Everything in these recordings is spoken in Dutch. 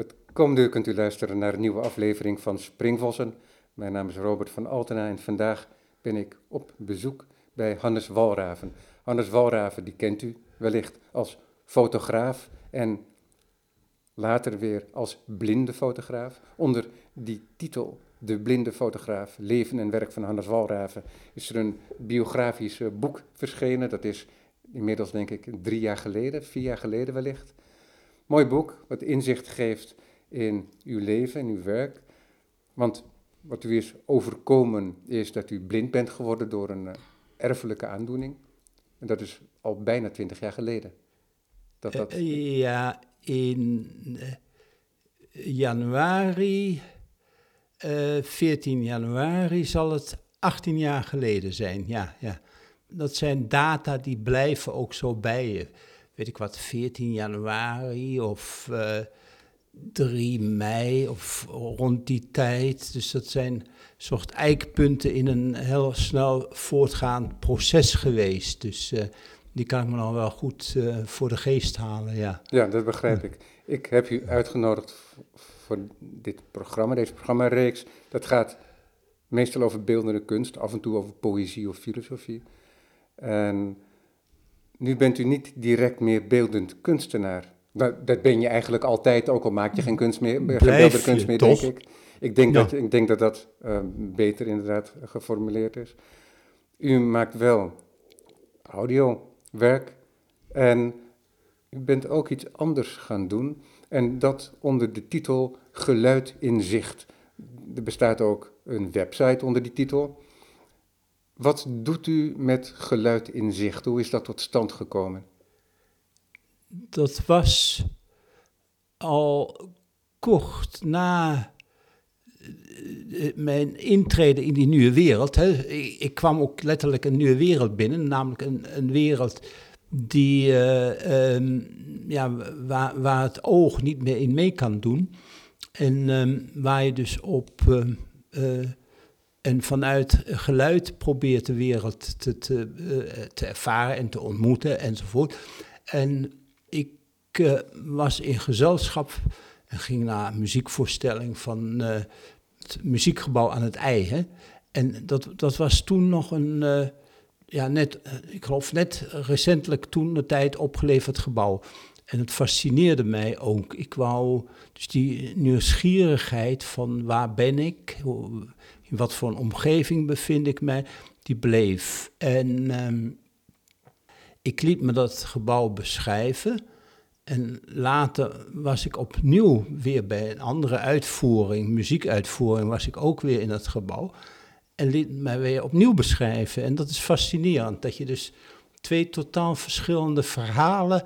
Het komende uur kunt u luisteren naar een nieuwe aflevering van Springvossen. Mijn naam is Robert van Altena en vandaag ben ik op bezoek bij Hannes Walraven. Hannes Walraven, die kent u wellicht als fotograaf en later weer als blinde fotograaf. Onder die titel, De blinde fotograaf, leven en werk van Hannes Walraven, is er een biografisch boek verschenen. Dat is inmiddels denk ik drie jaar geleden, vier jaar geleden wellicht. Mooi boek, wat inzicht geeft in uw leven en uw werk. Want wat u is overkomen is dat u blind bent geworden door een uh, erfelijke aandoening. En dat is al bijna twintig jaar geleden. Dat dat... Uh, ja, in uh, januari, 14 januari zal het 18 jaar geleden zijn. Ja, ja. Dat zijn data die blijven ook zo bij je weet ik wat, 14 januari of uh, eh, 3 mei of rond die tijd. Dus dat zijn soort eikpunten in een heel snel voortgaand proces geweest. Dus uh, die kan ik me nog wel goed uh, voor de geest halen, ja. Ja, dat begrijp ik. Ik heb u uitgenodigd voor dit programma, deze programmareeks. Dat gaat meestal over beeldende kunst, af en toe over poëzie of filosofie. En nu bent u niet direct meer beeldend kunstenaar. Nou, dat ben je eigenlijk altijd, ook al maak je geen kunst meer, geen beeldende kunst meer, denk ik. Ik denk, dat, ik denk dat dat uh, beter inderdaad geformuleerd is. U maakt wel audiowerk en u bent ook iets anders gaan doen. En dat onder de titel Geluid in Zicht. Er bestaat ook een website onder die titel. Wat doet u met geluid in zicht? Hoe is dat tot stand gekomen? Dat was al kort na eh, mijn intrede in die nieuwe wereld. Hè. Ik, kwam ook letterlijk een nieuwe wereld binnen, namelijk een, een wereld die, uh, um, ja, waar, waar het oog niet meer in mee kan doen. En um, waar je dus op uh, en vanuit geluid probeert de wereld te, te, uh, te ervaren en te ontmoeten enzovoort. En ik uh, was in gezelschap en ging naar een muziekvoorstelling van uh, het muziekgebouw aan het IJ. Hè? En dat, dat was toen nog een, ja, net, ik geloof net recentelijk toen de tijd opgeleverd gebouw. En het fascineerde mij ook. Ik wou dus die nieuwsgierigheid van waar ben ik, in wat voor een omgeving bevind ik mij, die bleef. En um, ik liet me dat gebouw beschrijven. En later was ik opnieuw weer bij een andere uitvoering, muziekuitvoering, was ik ook weer in dat gebouw. En liet mij weer opnieuw beschrijven. En dat is fascinerend, dat je dus twee totaal verschillende verhalen,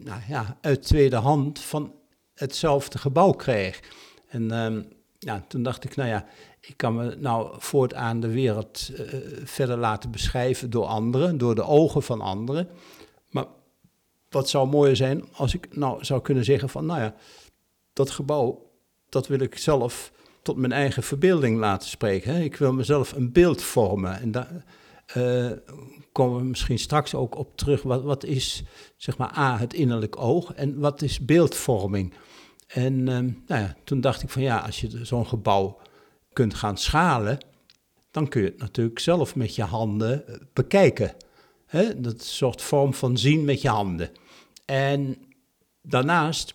nou ja, uit tweede hand van hetzelfde gebouw kreeg. En um, ja, toen dacht ik, nou ja, ik kan me nou voortaan de wereld uh, verder laten beschrijven door anderen, door de ogen van anderen. Maar wat zou mooier zijn als ik nou zou kunnen zeggen van, nou ja, dat gebouw, dat wil ik zelf tot mijn eigen verbeelding laten spreken. Hè? Ik wil mezelf een beeld vormen. En daar uh, komen we misschien straks ook op terug. Wat, wat is, zeg maar, A, het innerlijk oog en wat is beeldvorming? En uh, nou ja, toen dacht ik van ja, als je zo'n gebouw kunt gaan schalen, dan kun je het natuurlijk zelf met je handen eh, bekijken. Dat is een soort vorm van zien met je handen. En daarnaast,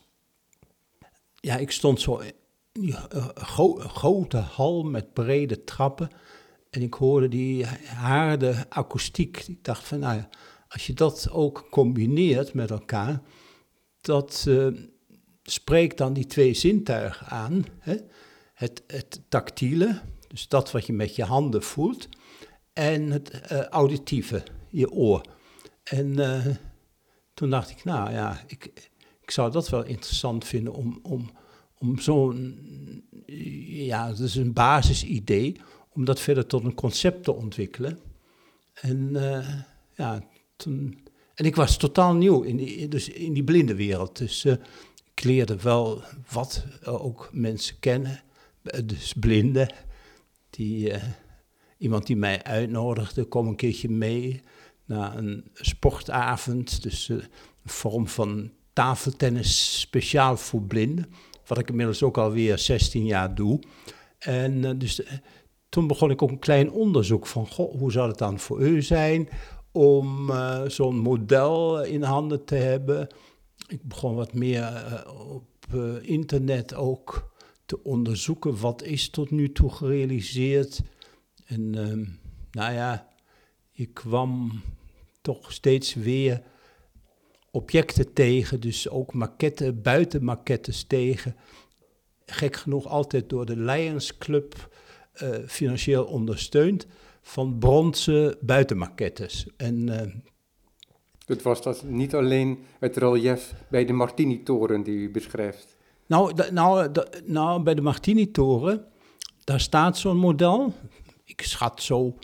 ja, ik stond zo in die uh, grote hal met brede trappen. En ik hoorde die harde akoestiek. Ik dacht van, nou ja, als je dat ook combineert met elkaar, dat uh, spreekt dan die twee zintuigen aan. Hè? Het, het tactiele, dus dat wat je met je handen voelt, en het uh, auditieve, je oor. En uh, toen dacht ik, nou ja, ik, ik zou dat wel interessant vinden om, om, om zo'n, ja, dat is een basisidee, om dat verder tot een concept te ontwikkelen. En uh, ja, toen, en ik was totaal nieuw in die, dus in die blinde wereld. Dus ik leerde wel wat ook mensen kennen dus blinden. Die, uh, iemand die mij uitnodigde, kom een keertje mee naar een sportavond. Dus uh, een vorm van tafeltennis speciaal voor blinden. wat ik inmiddels ook alweer 16 jaar doe. En eh, dus eh, toen begon ik ook een klein onderzoek van, hoe zou het dan voor u zijn om eh, zo'n model in handen te hebben? Ik begon wat meer eh, op eh, internet ook te onderzoeken, wat is tot nu toe gerealiseerd? En ehm, nou ja, ik kwam toch steeds weer objecten tegen, dus ook maquetten, buitenmaquettes tegen. Gek genoeg altijd door de Lions Club eh, financieel ondersteund van bronzen buitenmaquettes. En eh, Het was dat niet alleen het relief bij de Martini-toren die u beschrijft. Nou, nou, nou, bij de Martini-toren, daar staat zo'n model. Ik schat zo,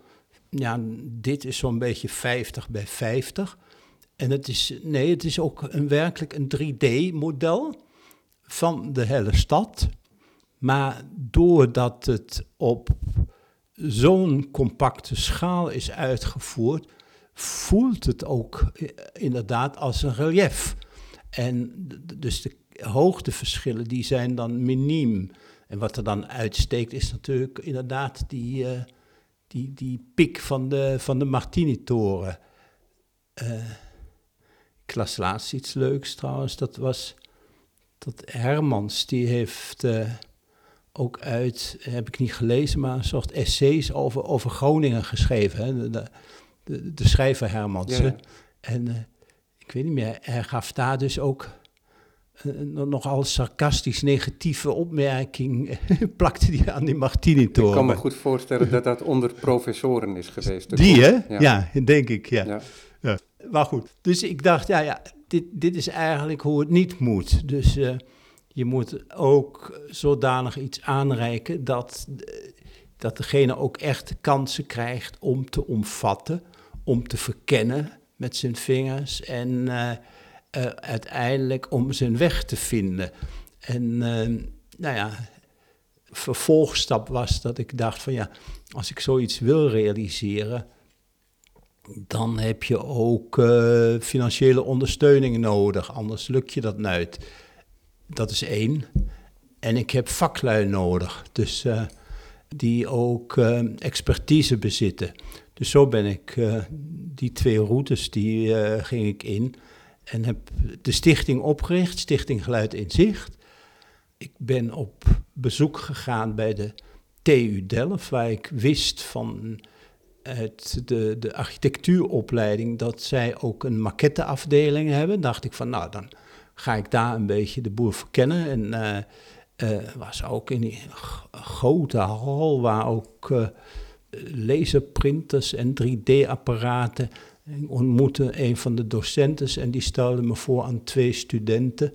ja, dit is zo'n beetje 50 bij 50. En het is, nee, het is ook een, werkelijk een 3D-model van de hele stad. Maar doordat het op zo'n compacte schaal is uitgevoerd, voelt het ook eh, inderdaad als een relief. En dus de hoogteverschillen die zijn dan miniem. En wat er dan uitsteekt is natuurlijk inderdaad die, eh, die, die piek van de, van de Martini-toren. Eh, ik las laatst iets leuks trouwens, dat was dat Hermans, die heeft eh, ook uit, heb ik niet gelezen, maar een soort essays over, over Groningen geschreven. Hè? De, de, de, schrijver Hermans. Ja, ja. hè. En ik weet niet meer, hij gaf daar dus ook nogal sarcastisch negatieve opmerking, plakte die aan die Ik kan me Martini-toren. goed voorstellen dat dat onder professoren is geweest. Die, hè? Ja. Ja. denk ik, ja. Ja. Maar goed, dus ik dacht, ja, ja dit, dit is eigenlijk hoe het niet moet. Dus eh, je moet ook zodanig iets aanreiken dat, eh, dat degene ook echt kansen krijgt om te omvatten, om te verkennen met zijn vingers en eh, eh, uiteindelijk om zijn weg te vinden. En eh, nou ja, vervolgstap was dat ik dacht van ja, als ik zoiets wil realiseren, dan heb je ook eh, financiële ondersteuning nodig, anders lukt je dat nooit. Dat is één. En ik heb vaklui nodig, dus die ook expertise bezitten. Dus zo ben ik die twee routes, die ging ik in en heb de stichting opgericht, Stichting Geluid in Zicht. Ik ben op bezoek gegaan bij de TU Delft, waar ik wist van uit de, de architectuuropleiding dat zij ook een maquetteafdeling hebben. Dacht ik van, nou, dan ga ik daar een beetje de boer verkennen. En eh, eh, was ook in die grote hal waar ook eh, laserprinters en 3D-apparaten. Ik ontmoette een van de docenten en die stelde me voor aan twee studenten.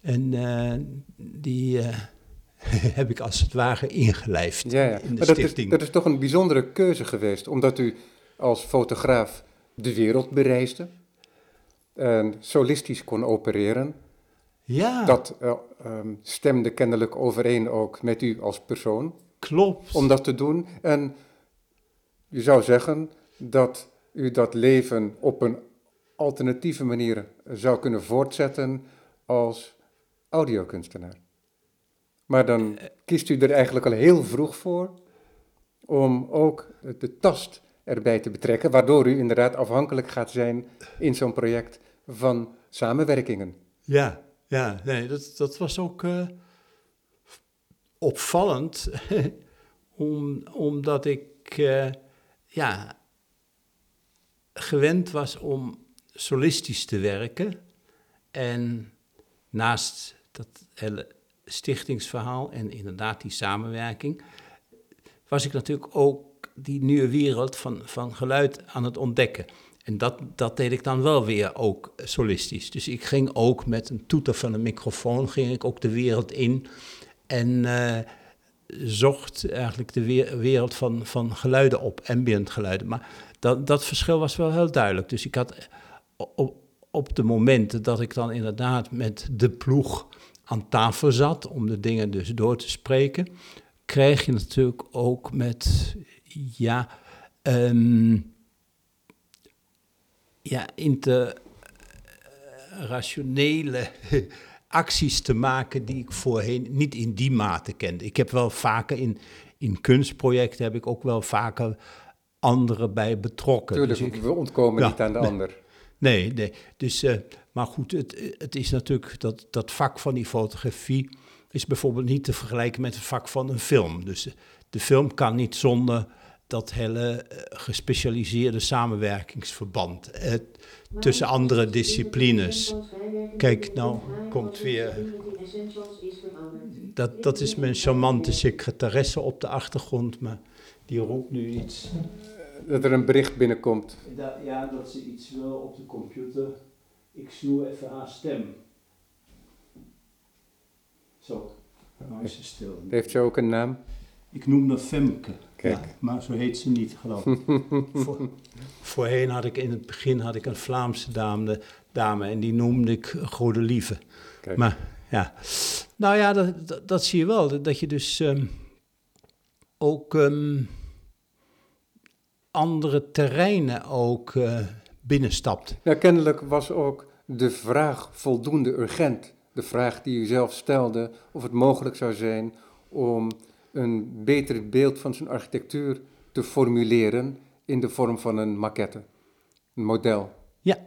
En eh, die eh, heb ik als het ware ingelijfd Ja, ja. in de Maar dat is, stichting. dat is toch een bijzondere keuze geweest, omdat u als fotograaf de wereld bereisde en solistisch kon opereren. ja, Dat eh, ehm, stemde kennelijk overeen ook met u als persoon klopt. om dat te doen. En je zou zeggen dat u dat leven op een alternatieve manier zou kunnen voortzetten als audiokunstenaar. Maar dan kiest u er eigenlijk al heel vroeg voor om ook de tast erbij te betrekken, waardoor u inderdaad afhankelijk gaat zijn in zo'n project van samenwerkingen. Ja, ja nee, dat, dat was ook eh, opvallend, om, omdat ik eh, ja, gewend was om solistisch te werken. En naast dat hele stichtingsverhaal en inderdaad die samenwerking, was ik natuurlijk ook die nieuwe wereld van, van geluid aan het ontdekken. En dat, dat deed ik dan wel weer ook solistisch. Dus ik ging ook met een toeter van een microfoon, ging ik ook de wereld in. En eh, zocht eigenlijk de wereld van, van geluiden op, ambient geluiden. Maar dat, dat verschil was wel heel duidelijk. Dus ik had op, op de momenten dat ik dan inderdaad met de ploeg aan tafel zat, om de dingen dus door te spreken, krijg je natuurlijk ook met, ja, ehm, ja interrationele acties te maken die ik voorheen niet in die mate kende. Ik heb wel vaker in, in kunstprojecten heb ik ook wel vaker anderen bij betrokken. Tuurlijk, Dus ik- we ontkomen Ja, niet aan de nee. ander. Nee, nee. Dus, eh, maar goed, het, het is natuurlijk dat, dat vak van die fotografie is bijvoorbeeld niet te vergelijken met het vak van een film. Dus de, de film kan niet zonder dat hele eh, gespecialiseerde samenwerkingsverband eh, tussen andere disciplines. Kijk, nou komt weer. Dat, dat is mijn charmante secretaresse op de achtergrond, maar die roept nu iets. Dat er een bericht binnenkomt. ja, dat ze iets wil op de computer. Ik snoer even haar stem. Zo, nou is ze stil. Heeft ze ook een naam? Ik noem haar Femke. Kijk. Ja, maar zo heet ze niet, geloof ik. Voor, voorheen had ik in het begin had ik een Vlaamse dame, dame en die noemde ik Gode Lieve. Kijk. Maar ja, nou ja, dat, dat, dat zie je wel. Dat, dat je dus ehm, ook ehm, andere terreinen ook eh, binnenstapt. Nou, kennelijk was ook de vraag voldoende urgent. De vraag die u zelf stelde, of het mogelijk zou zijn om een beter beeld van zijn architectuur te formuleren in de vorm van een maquette, een model. Ja,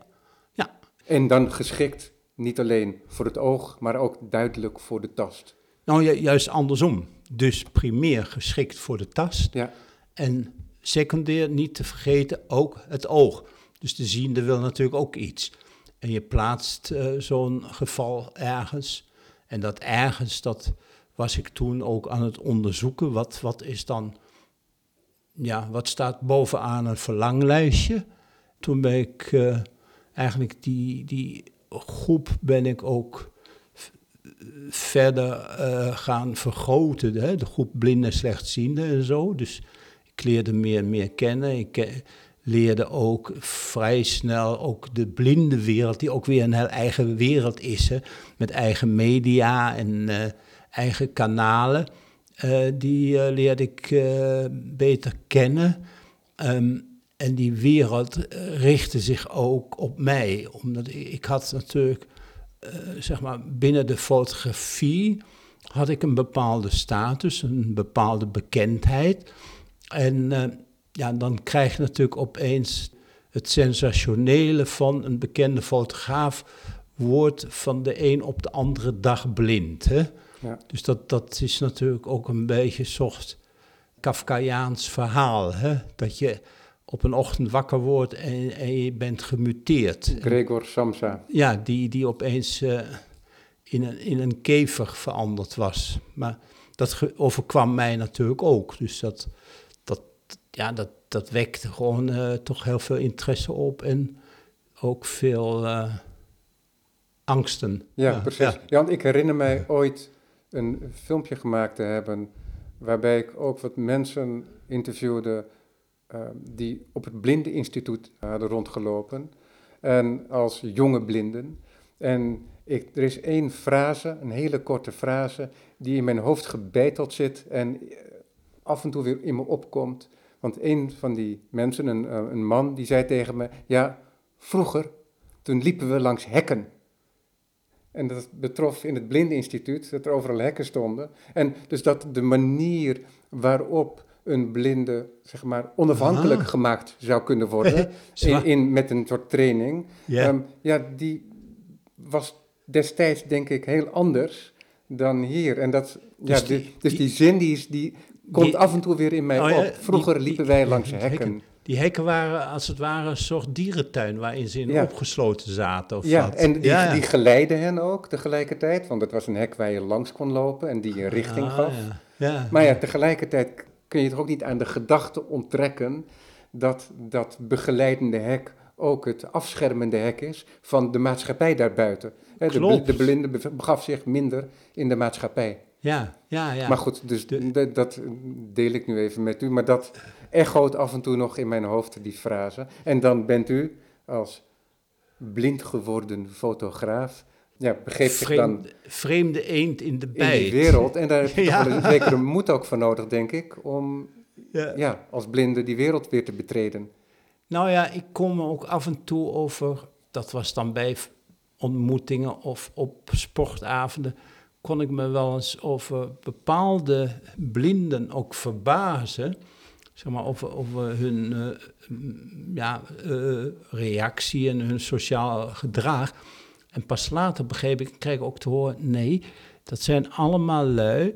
ja, En dan geschikt niet alleen voor het oog, maar ook duidelijk voor de tast. nou ju- juist andersom. Dus primair geschikt voor de tast. Ja, En secundair, niet te vergeten, ook het oog. Dus de ziende wil natuurlijk ook iets. En je plaatst eh, zo'n geval ergens. En dat ergens, dat was ik toen ook aan het onderzoeken. Wat, wat is dan, ja, wat staat bovenaan een verlanglijstje? Toen ben ik eh, eigenlijk die, die groep ben ik ook verder eh, gaan vergroten. Hè? De groep blinden slechtzienden en zo. Dus ik leerde meer en meer kennen. Ik leerde ook vrij snel ook de blinde wereld, die ook weer een heel eigen wereld is. Hè? Met eigen media en eh, eigen kanalen. Eh, die eh, leerde ik eh, beter kennen. Ehm, en die wereld richtte zich ook op mij. Omdat ik, had natuurlijk, zeg maar, binnen de fotografie had ik een bepaalde status, een bepaalde bekendheid. En ja, dan krijg je natuurlijk opeens het sensationele van een bekende fotograaf wordt van de een op de andere dag blind. Hè? Ja. Dus dat, dat is natuurlijk ook een beetje een soort Kafkaiaans verhaal. Hè? Dat je op een ochtend wakker wordt en, en je bent gemuteerd. Gregor Samsa. Ja, die, die opeens eh, in, een, in een kever veranderd was. Maar dat overkwam mij natuurlijk ook. Dus dat, dat, ja, dat, dat wekte gewoon eh, toch heel veel interesse op en ook veel eh, angsten. Ja, precies. Ja. want ik herinner mij ooit een filmpje gemaakt te hebben waarbij ik ook wat mensen interviewde uh, die op het blindeninstituut hadden rondgelopen en als jonge blinden. En ik, er is één frase, een hele korte frase, die in mijn hoofd gebeiteld zit en af en toe weer in me opkomt. Want een van die mensen, een, een man, die zei tegen me, ja, vroeger, toen liepen we langs hekken. En dat betrof in het Blindeninstituut, dat er overal hekken stonden. En dus dat de manier waarop een blinde, zeg maar, onafhankelijk Aha. gemaakt zou kunnen worden, in, in, met een soort training, Ja. um, ja, die was destijds denk ik heel anders dan hier. En dat, Dus ja, die- dus die- die zin die, is, die komt die- af en toe weer in mij Oh op. Vroeger liepen wij langs hekken. Die hekken waren als het ware een soort dierentuin waarin ze in Ja. opgesloten zaten. Of Ja, wat. en die, Ja, ja. die geleidden hen ook tegelijkertijd, want het was een hek waar je langs kon lopen en die een richting Ah, gaf. Ja. Ja. Maar ja, tegelijkertijd kun je toch ook niet aan de gedachte onttrekken dat dat begeleidende hek ook het afschermende hek is van de maatschappij daarbuiten. Hè, de, de blinde be- begaf zich minder in de maatschappij. Ja, ja, ja. Maar goed, dus De- de- dat deel ik nu even met u. Maar dat echoot af en toe nog in mijn hoofd, die frase. En dan bent u als blind geworden fotograaf, ja, begeeft zich dan vreemde, vreemde eend in de in bijt. die wereld. En daar heb je Ja. toch wel een zekere moed ook voor nodig, denk ik, om Ja. ja, als blinde die wereld weer te betreden. Nou ja, ik kom ook af en toe over, dat was dan bij, ontmoetingen of op sportavonden kon ik me wel eens over bepaalde blinden ook verbazen. Zeg maar, over, over hun uh, ja, uh, reactie en hun sociaal gedrag. En pas later begreep ik, kreeg ik ook te horen, nee, dat zijn allemaal lui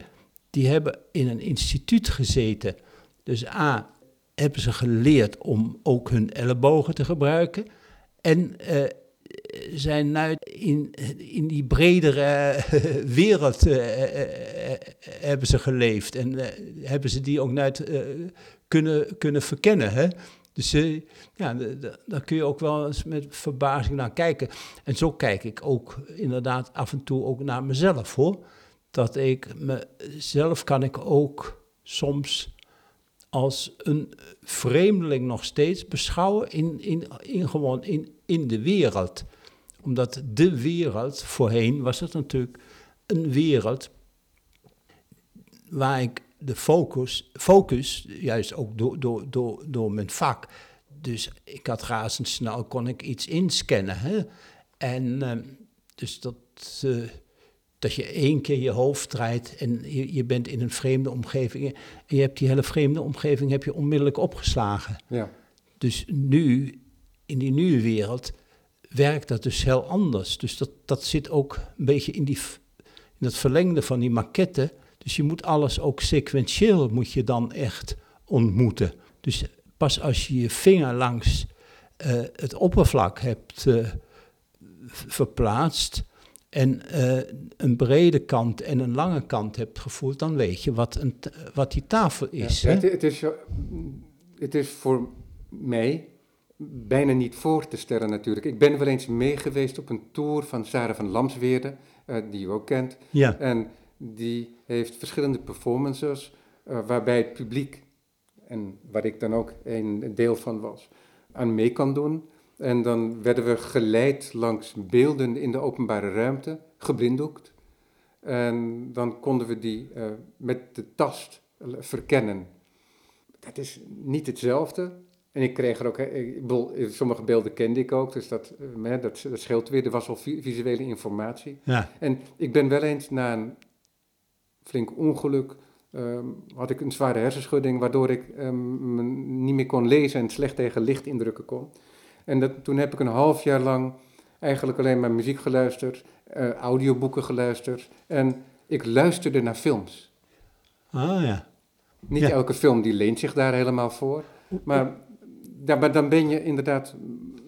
die hebben in een instituut gezeten. Dus A, hebben ze geleerd om ook hun ellebogen te gebruiken. En uh, zijn nu in, in die bredere wereld uh, hebben ze geleefd. En hebben ze die ook nooit kunnen, kunnen verkennen. Hè? Dus ja, daar kun je ook wel eens met verbazing naar kijken. En zo kijk ik ook inderdaad af en toe ook naar mezelf hoor. Dat ik mezelf kan ik ook soms als een vreemdeling nog steeds beschouwen in, in, in, gewoon in, in de wereld. Omdat de wereld, voorheen was het natuurlijk een wereld waar ik de focus, focus juist ook door, door, door, door mijn vak. Dus ik had razendsnel, kon ik iets inscannen. Hè? En uh, dus dat, uh, dat je één keer je hoofd draait en je, je, bent in een vreemde omgeving. En je hebt die hele vreemde omgeving heb je onmiddellijk opgeslagen. Ja. Dus nu, in die nieuwe wereld, werkt dat dus heel anders. Dus dat, dat zit ook een beetje in, die, in dat verlengde van die maquette. Dus je moet alles ook sequentieel moet je dan echt ontmoeten. Dus pas als je je vinger langs uh, het oppervlak hebt uh, verplaatst en uh, een brede kant en een lange kant hebt gevoeld, dan weet je wat, een, wat die tafel is. Ja, het, het, is het is voor mij bijna niet voor te stellen natuurlijk. Ik ben wel eens meegeweest op een tour van Sarah van Lamsweerde, die u ook kent. Ja. En die heeft verschillende performances uh, waarbij het publiek, en waar ik dan ook een deel van was, aan mee kan doen. En dan werden we geleid langs beelden in de openbare ruimte, geblinddoekt. En dan konden we die uh, met de tast verkennen. Dat is niet hetzelfde. En ik kreeg er ook, ik bedoel, sommige beelden kende ik ook, dus dat, dat, dat scheelt weer. Er was al visuele informatie. Ja. En ik ben wel eens na een flink ongeluk. Um, had ik een zware hersenschudding, waardoor ik um, niet meer kon lezen en slecht tegen licht indrukken kon. En dat, toen heb ik een half jaar lang eigenlijk alleen maar muziek geluisterd, uh, audioboeken geluisterd. En ik luisterde naar films. Ah ja. Niet Ja. elke film die leent zich daar helemaal voor. Maar, ja, maar dan ben je inderdaad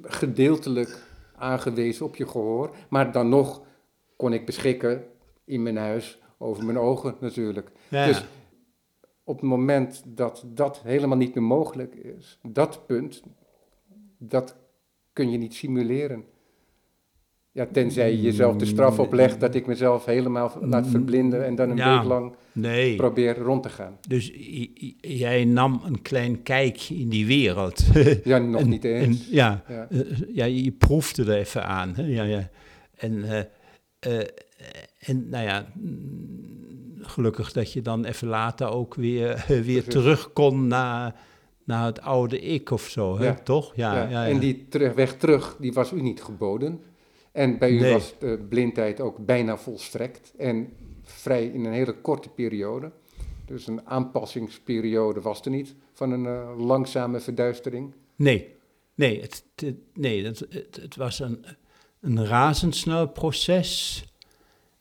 gedeeltelijk aangewezen op je gehoor. Maar dan nog kon ik beschikken in mijn huis over mijn ogen natuurlijk. Ja. Dus op het moment dat dat helemaal niet meer mogelijk is, dat punt, dat kun je niet simuleren. Ja, tenzij je jezelf de straf oplegt dat ik mezelf helemaal laat verblinden en dan een Ja. week lang Nee. probeer rond te gaan. Dus jij nam een klein kijkje in die wereld. Ja, nog En- niet eens. en- ja, Ja. eh, ja, je proefde er even aan. Hè? Ja, ja. En, eh, eh, en nou ja, mm, gelukkig dat je dan even later ook weer, weer terug kon naar, naar het oude ik of zo, hè? Ja. toch? Ja, ja, En die terug, weg terug, die was u niet geboden. En bij u Nee. was de blindheid ook bijna volstrekt. En vrij in een hele korte periode. Dus een aanpassingsperiode was er niet van een eh, langzame verduistering. Nee, nee, het, het- nee het, het, het was een, een razendsnel proces.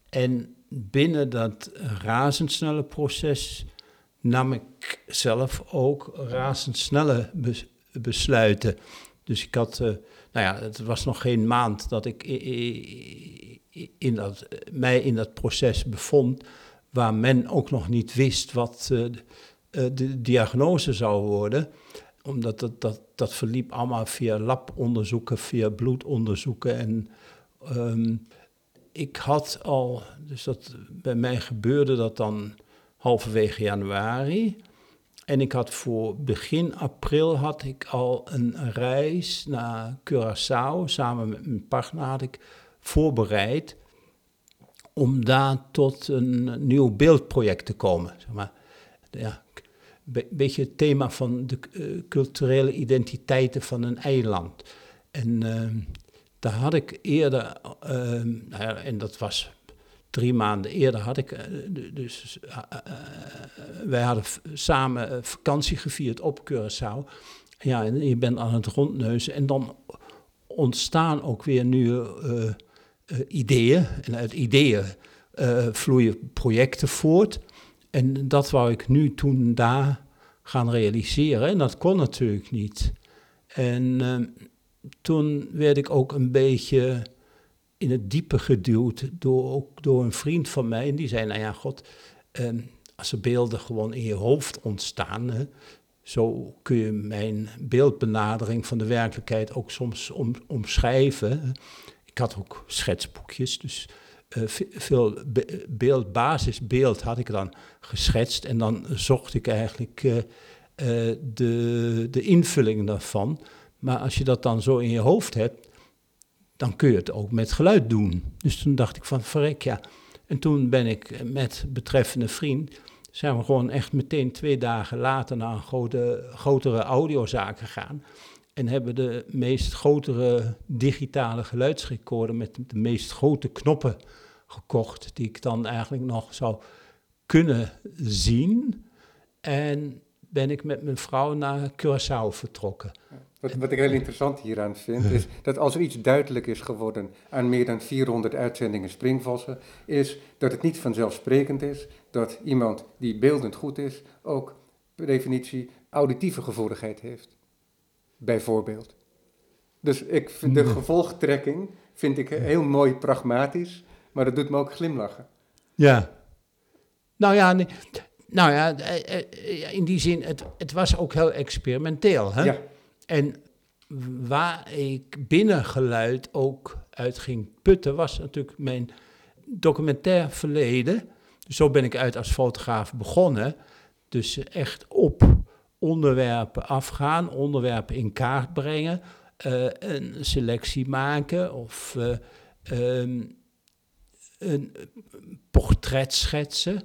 En binnen dat razendsnelle proces nam ik zelf ook razendsnelle bes- besluiten. Dus ik had, eh, nou ja, het was nog geen maand dat ik in dat, mij in dat proces bevond, waar men ook nog niet wist wat eh, de, eh, de diagnose zou worden omdat dat, dat, dat verliep allemaal via labonderzoeken, via bloedonderzoeken. En ehm, ik had al, dus dat, bij mij gebeurde dat dan halverwege januari. En ik had voor begin april had ik al een reis naar Curaçao, samen met mijn partner had ik voorbereid om daar tot een nieuw beeldproject te komen. Zeg maar. Ja, een beetje het thema van de eh, culturele identiteiten van een eiland. En ehm, daar had ik eerder, ja, en dat was drie maanden eerder, had ik, eh, dus eh, eh, wij hadden samen vakantie gevierd op Curaçao. Ja, en je bent aan het rondneuzen en dan ontstaan ook weer nieuwe ideeën. En uit ideeën vloeien projecten voort. En dat wou ik nu toen daar gaan realiseren. En dat kon natuurlijk niet. En eh, toen werd ik ook een beetje in het diepe geduwd door, ook door een vriend van mij. En die zei, nou ja, god, eh, als er beelden gewoon in je hoofd ontstaan... Zo kun je mijn beeldbenadering van de werkelijkheid ook soms om, omschrijven. Ik had ook schetsboekjes, dus eh, ve- veel be- beeld, basisbeeld had ik dan geschetst. En dan zocht ik eigenlijk eh, eh, de, de invulling daarvan. Maar als je dat dan zo in je hoofd hebt, dan kun je het ook met geluid doen. Dus toen dacht ik van, verrek ja. En toen ben ik met betreffende vriend, zijn we gewoon echt meteen twee dagen later naar een grote, grotere audiozaak gegaan. En hebben de meest grotere digitale geluidsrecorder met de meest grote knoppen gekocht, die ik dan eigenlijk nog zou kunnen zien. En ben ik met mijn vrouw naar Curaçao vertrokken. Wat, wat ik heel interessant hieraan vind, is dat als er iets duidelijk is geworden aan meer dan 400 uitzendingen Springvossen, is dat het niet vanzelfsprekend is dat iemand die beeldend goed is, ook per definitie auditieve gevoeligheid heeft. Bijvoorbeeld. Dus ik vind de Ja. gevolgtrekking vind ik heel mooi pragmatisch, maar dat doet me ook glimlachen. Ja. Nou ja, nee, nou ja, eh, eh, in die zin, het, het was ook heel experimenteel. Hè? Ja, En waar ik binnengeluid ook uit ging putten, was natuurlijk mijn documentair verleden. Zo ben ik uit als fotograaf begonnen. Dus echt op onderwerpen afgaan, onderwerpen in kaart brengen, eh, een selectie maken of eh, ehm, een portret schetsen.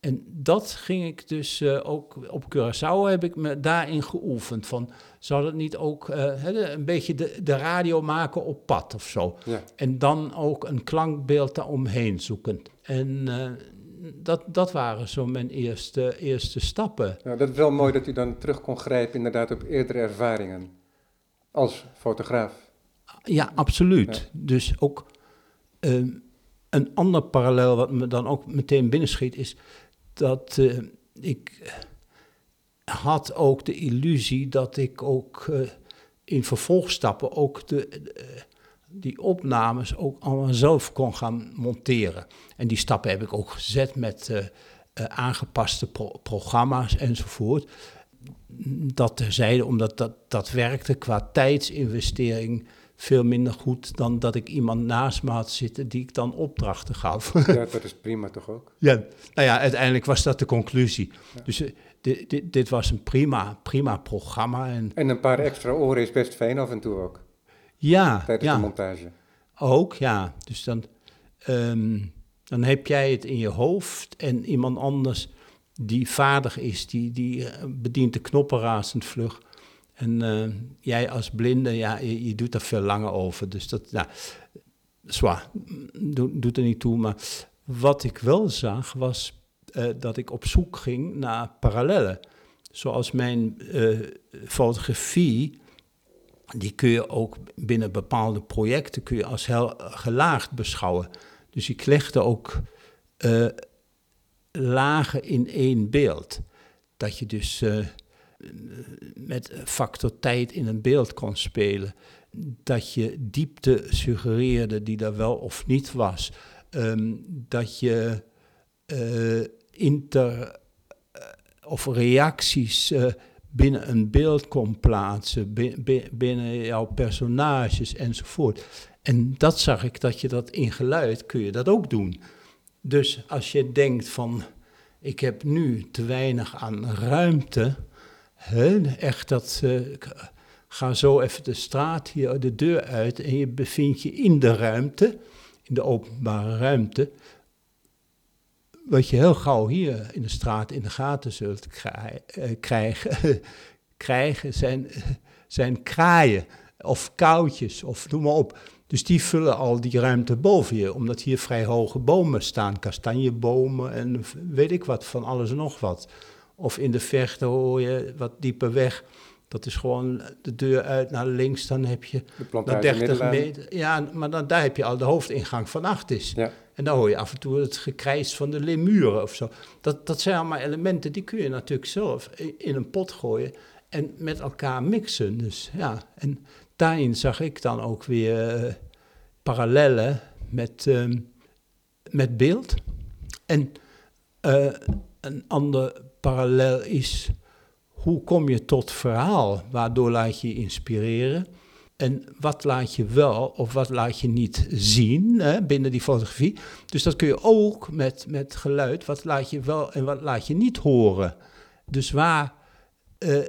En dat ging ik dus eh, ook op Curaçao heb ik me daarin geoefend. Van, zou dat niet ook eh, een beetje de, de radio maken op pad of zo? ja. En dan ook een klankbeeld daaromheen zoeken. En eh, dat, dat waren zo mijn eerste, eerste stappen. Nou, dat is wel mooi dat u dan terug kon grijpen inderdaad op eerdere ervaringen als fotograaf. Ja, absoluut. Ja. Dus ook ehm, een ander parallel wat me dan ook meteen binnenschiet is dat eh, ik had ook de illusie dat ik ook eh, in vervolgstappen ook de, de- die opnames ook allemaal zelf kon gaan monteren. En die stappen heb ik ook gezet met eh, eh, aangepaste pro- programma's enzovoort. Dat terzijde, omdat dat, dat werkte qua tijdsinvestering veel minder goed dan dat ik iemand naast me had zitten die ik dan opdrachten gaf. Ja, dat is prima toch ook? ja, nou ja, uiteindelijk was dat de conclusie. Ja. Dus eh, dit, dit, dit was een prima, prima programma. En En een paar extra oren is best fijn af en toe ook, ja, tijdens ja de montage. ook, ja. Dus dan, ehm, dan heb jij het in je hoofd en iemand anders die vaardig is, die, die eh, bedient de knoppen razend vlug. En eh, jij als blinde, ja, je, je doet er veel langer over. Dus dat, nou, zwaar, doet er niet toe. Maar wat ik wel zag, was eh, dat ik op zoek ging naar parallellen. Zoals mijn eh, fotografie, die kun je ook binnen bepaalde projecten kun je als heel gelaagd beschouwen. Dus ik legde ook eh, lagen in één beeld. Dat je dus met factor tijd in een beeld kon spelen. Dat je diepte suggereerde die er wel of niet was. Ehm, dat je inter eh, of reacties eh, binnen een beeld kon plaatsen, bi- bi- binnen jouw personages enzovoort. En dat zag ik dat je dat in geluid kun je dat ook doen. Dus als je denkt van ik heb nu te weinig aan ruimte, hè, echt dat eh, ga zo even de straat hier de deur uit en je bevindt je in de ruimte, in de openbare ruimte. Wat je heel gauw hier in de straat in de gaten zult eh, krijgen, krijgen zijn, zijn kraaien of koudjes of noem maar op. Dus die vullen al die ruimte boven je, omdat hier vrij hoge bomen staan, kastanjebomen en weet ik wat, van alles en nog wat. Of in de verte hoor je wat dieper weg. Dat is gewoon de deur uit naar links, dan heb je De na 30 meter. Ja, maar dan, daar heb je al de hoofdingang van Achtis. Ja. En dan hoor je af en toe het gekrijs van de lemuren of zo. Dat, dat zijn allemaal elementen die kun je natuurlijk zelf in een pot gooien en met elkaar mixen. Dus ja, en daarin zag ik dan ook weer eh, parallellen met, ehm, met beeld. En eh, een ander parallel is hoe kom je tot verhaal? Waardoor laat je je inspireren? En wat laat je wel of wat laat je niet zien hè, binnen die fotografie? Dus dat kun je ook met, met geluid. Wat laat je wel en wat laat je niet horen? Dus waar eh,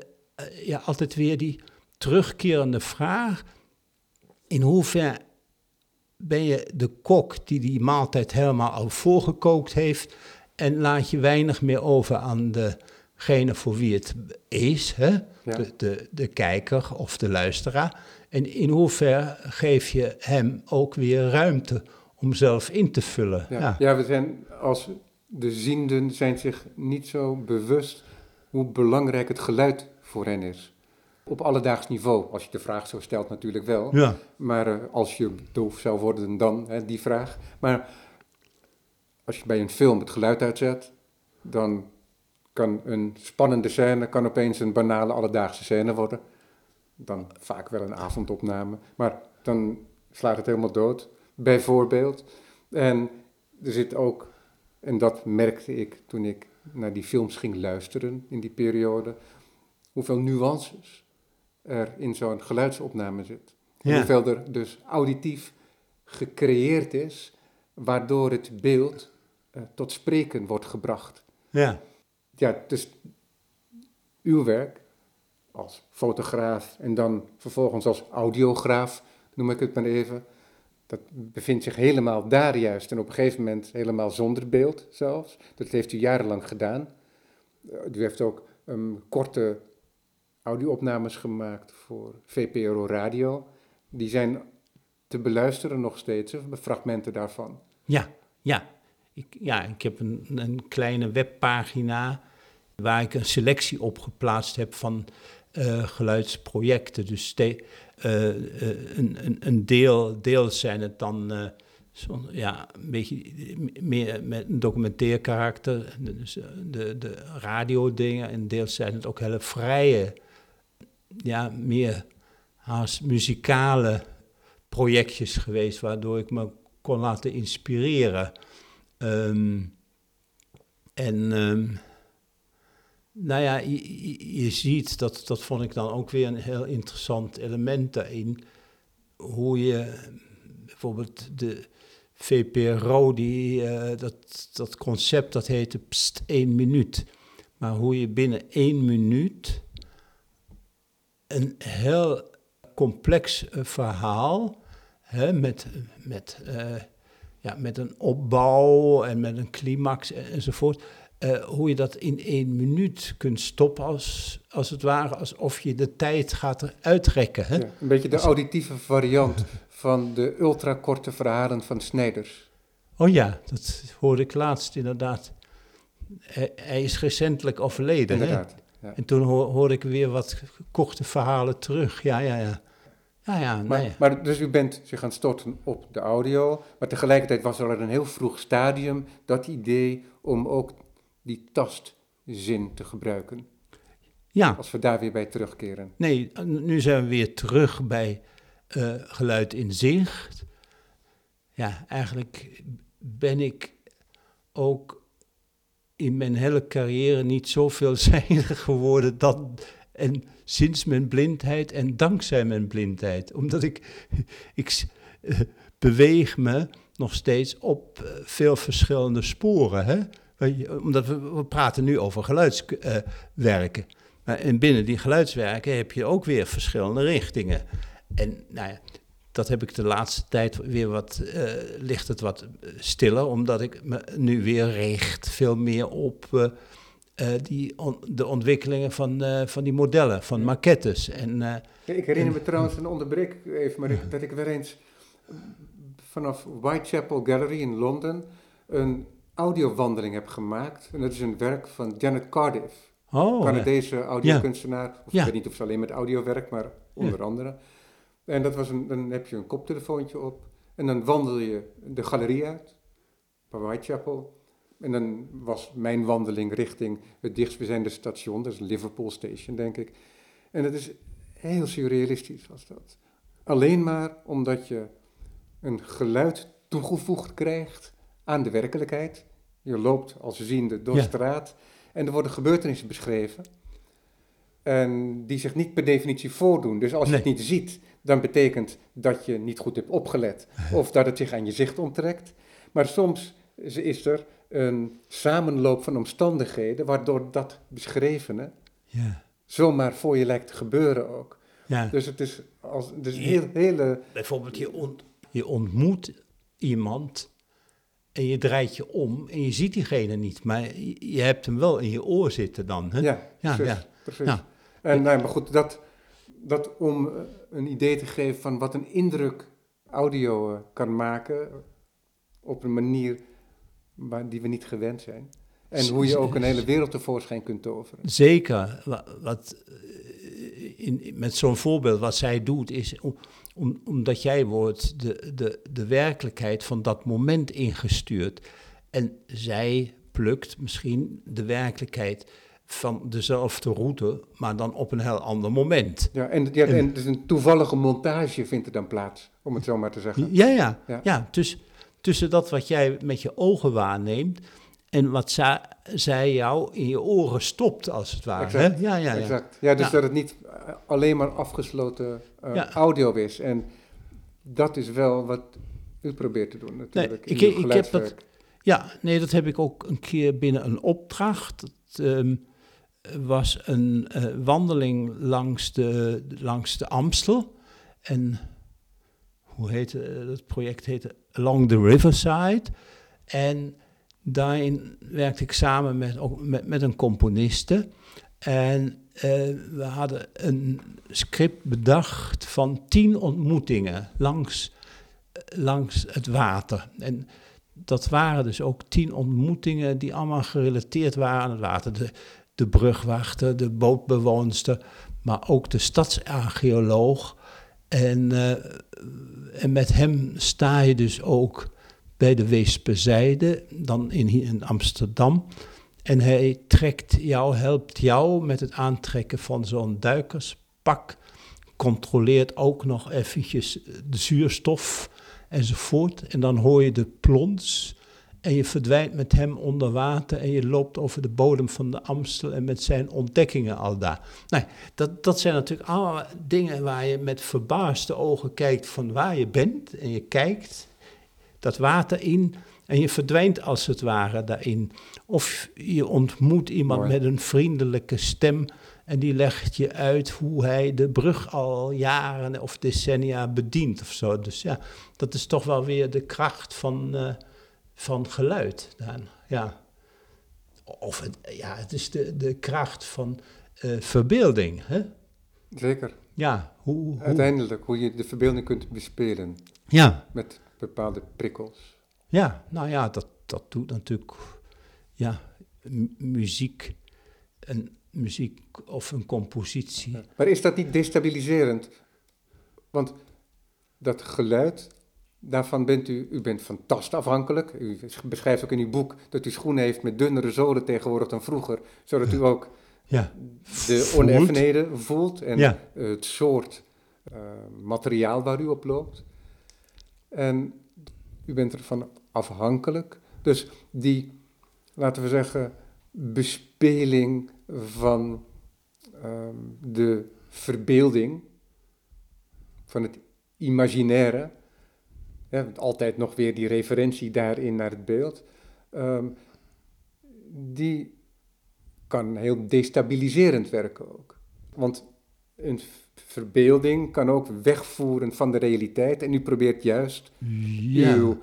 ja, altijd weer die terugkerende vraag: in hoeverre ben je de kok die die maaltijd helemaal al voorgekookt heeft en laat je weinig meer over aan degene voor wie het is, hè? Ja. De, de, de kijker of de luisteraar. En in hoeverre geef je hem ook weer ruimte om zelf in te vullen? Ja. Ja. ja, we zijn als de zienden zijn zich niet zo bewust hoe belangrijk het geluid voor hen is. Op alledaags niveau, als je de vraag zo stelt natuurlijk wel. Ja. Maar eh, als je doof zou worden dan, hè, die vraag. Maar als je bij een film het geluid uitzet, dan kan een spannende scène kan opeens een banale alledaagse scène worden. Dan vaak wel een avondopname, maar dan slaat het helemaal dood, bijvoorbeeld. En er zit ook, en dat merkte ik toen ik naar die films ging luisteren in die periode, hoeveel nuances er in zo'n geluidsopname zit. Ja. Hoeveel er dus auditief gecreëerd is, waardoor het beeld eh, tot spreken wordt gebracht. Ja. Ja, dus uw werk als fotograaf en dan vervolgens als audiograaf, noem ik het maar even, dat bevindt zich helemaal daar juist en op een gegeven moment helemaal zonder beeld zelfs. Dat heeft u jarenlang gedaan. Eh, U heeft ook ehm, korte audio-opnames gemaakt voor VPRO Radio. Die zijn te beluisteren nog steeds, hè, fragmenten daarvan. Ja, ja. Ik, ja, ik heb een, een kleine webpagina waar ik een selectie op geplaatst heb van eh, geluidsprojecten. Dus eh, eh, een, een, een deel, deels zijn het dan zo, ja, een beetje meer met een documentair karakter, dus de, de radiodingen, en deels zijn het ook hele vrije, ja, meer haast muzikale projectjes geweest, waardoor ik me kon laten inspireren. Ehm, en ehm, nou ja, je, ziet, dat, dat vond ik dan ook weer een heel interessant element daarin, hoe je bijvoorbeeld de VPRO, die, eh, dat, dat concept dat heette Pst, één minuut. Maar hoe je binnen één minuut een heel complex eh, verhaal hè, met, met, eh, ja, met een opbouw en met een climax en- enzovoort. Eh, hoe je dat in één minuut kunt stoppen, als, als het ware, alsof je de tijd gaat uitrekken. Hè? Ja, een beetje de auditieve variant van de ultrakorte verhalen van Snijders. Oh ja, dat hoorde ik laatst inderdaad. Hij, hij is recentelijk overleden. Hè? Inderdaad. Ja. En toen hoor- hoorde ik weer wat korte verhalen terug. Ja, ja, ja. Ja, ja, Maar, nee. maar dus u bent zich gaan storten op de audio, maar tegelijkertijd was er al een heel vroeg stadium dat idee om ook die tastzin te gebruiken. Ja, Als we daar weer bij terugkeren. nee, nu zijn we weer terug bij eh, geluid in zicht. Ja, eigenlijk ben ik ook in mijn hele carrière niet zo veelzijdig geworden dan, en sinds mijn blindheid en dankzij mijn blindheid. Omdat ik, ik eh, beweeg me nog steeds op eh, veel verschillende sporen. Hè? Je, Omdat we, we praten nu over geluidswerken. maar en binnen die geluidswerken heb je ook weer verschillende richtingen. En nou ja, dat heb ik de laatste tijd weer wat, eh, ligt het wat stiller, omdat ik me nu weer richt veel meer op eh, eh, die on- de ontwikkelingen van, eh, van die modellen, van maquettes. En, eh, ik herinner me trouwens, en onderbreek even, maar ik- dat ik weer eens vanaf Whitechapel Gallery in Londen een audiowandeling heb gemaakt. En dat is een werk van Janet Cardiff, Oh, Canadese audiokunstenaar. Of Ja. ik weet niet of ze alleen met audio werkt, maar onder andere. En dat was een, dan heb je een koptelefoontje op en dan wandel je de galerie uit bij Whitechapel. En dan was mijn wandeling richting het dichtstbijzijnde station, dat is Liverpool Station, denk ik. En dat is heel surrealistisch was dat. Alleen maar omdat je een geluid toegevoegd krijgt aan de werkelijkheid. Je loopt als ziende door Ja. straat en er worden gebeurtenissen beschreven. En die zich niet per definitie voordoen. Dus als je het niet ziet, dan betekent dat je niet goed hebt opgelet. Of dat het zich aan je zicht onttrekt. Maar soms is- er een samenloop van omstandigheden waardoor dat beschrevene ja. zomaar voor je lijkt te gebeuren ook. ja. Dus het is, als, dus heel, hele... Bijvoorbeeld, je, ont- je ontmoet iemand en je draait je om en je ziet diegene niet, maar je, hebt hem wel in je oor zitten dan. Hè? Ja, Ja, precies. ja. precies. Ja. En nou, maar goed, dat, dat om eh, een idee te geven van wat een indruk audio eh, kan maken op een manier waar, die we niet gewend zijn. En hoe je ook een hele wereld tevoorschijn kunt toveren. Zeker. Wa- Wat, eh, in, met zo'n voorbeeld, wat zij doet, is om, om, omdat jij wordt de, de, de werkelijkheid van dat moment ingestuurd. En zij plukt misschien de werkelijkheid van dezelfde route, maar dan op een heel ander moment. Ja, en, ja, En- en dus een toevallige montage vindt er dan plaats, om het zo maar te zeggen. Ja, ja. Ja. ja. dus, tussen dat wat jij met je ogen waarneemt en wat zij, jou in je oren stopt, als het ware. Exact, hè? Ja, ja, ja. Exact. Ja, dus Ja. dat het niet alleen maar afgesloten Ja. audio is. En dat is wel wat u probeert te doen natuurlijk. in ik- uw ik heb dat-. Ja, nee, dat heb ik ook een keer binnen een opdracht. Het ehm, was een eh, wandeling langs de, langs de Amstel. En hoe heette eh, dat project? Heette Along the Riverside. En daarin werkte ik samen met, ook met, met een componiste. En eh, we hadden een script bedacht van tien ontmoetingen langs, langs het water. En dat waren dus ook tien ontmoetingen die allemaal gerelateerd waren aan het water. De, de brugwachter, de bootbewoonster, maar ook de stadsarcheoloog. En, eh, en met hem sta je dus ook bij de Weesperzijde, dan in, in Amsterdam. En hij trekt jou, helpt jou met het aantrekken van zo'n duikerspak. Controleert ook nog eventjes de zuurstof enzovoort. En dan hoor je de plons en je verdwijnt met hem onder water en je loopt over de bodem van de Amstel en met zijn ontdekkingen al daar. Nee, dat, dat zijn natuurlijk allemaal dingen waar je met verbaasde ogen kijkt van waar je bent en je kijkt dat water in en je verdwijnt als het ware daarin. Of je ontmoet iemand Mooi. met een vriendelijke stem en die legt je uit hoe hij de brug al jaren of decennia bedient of zo. Dus ja, dat is toch wel weer de kracht van, eh, van geluid. Dan. Ja. Of het, ja, het is de, de kracht van eh, verbeelding. Hè? Zeker. Ja, hoe, hoe, Uiteindelijk, hoe je de verbeelding kunt bespelen ja, met bepaalde prikkels. Ja, nou ja, dat, dat doet natuurlijk ja, mu- muziek, een muziek of een compositie. Maar is dat niet destabiliserend? Want dat geluid, daarvan bent u, u bent van tast afhankelijk. U beschrijft ook in uw boek dat u schoenen heeft met dunnere zolen tegenwoordig dan vroeger. Zodat u ook Ja, de Voelt. oneffenheden voelt en Ja. het soort eh, materiaal waar u op loopt. En u bent ervan afhankelijk. Dus die, laten we zeggen, bespeling van ehm, de verbeelding, van het imaginaire, altijd nog weer die referentie daarin naar het beeld, ehm, die kan heel destabiliserend werken ook. Want een verbeelding kan ook wegvoeren van de realiteit en u probeert juist ja. uw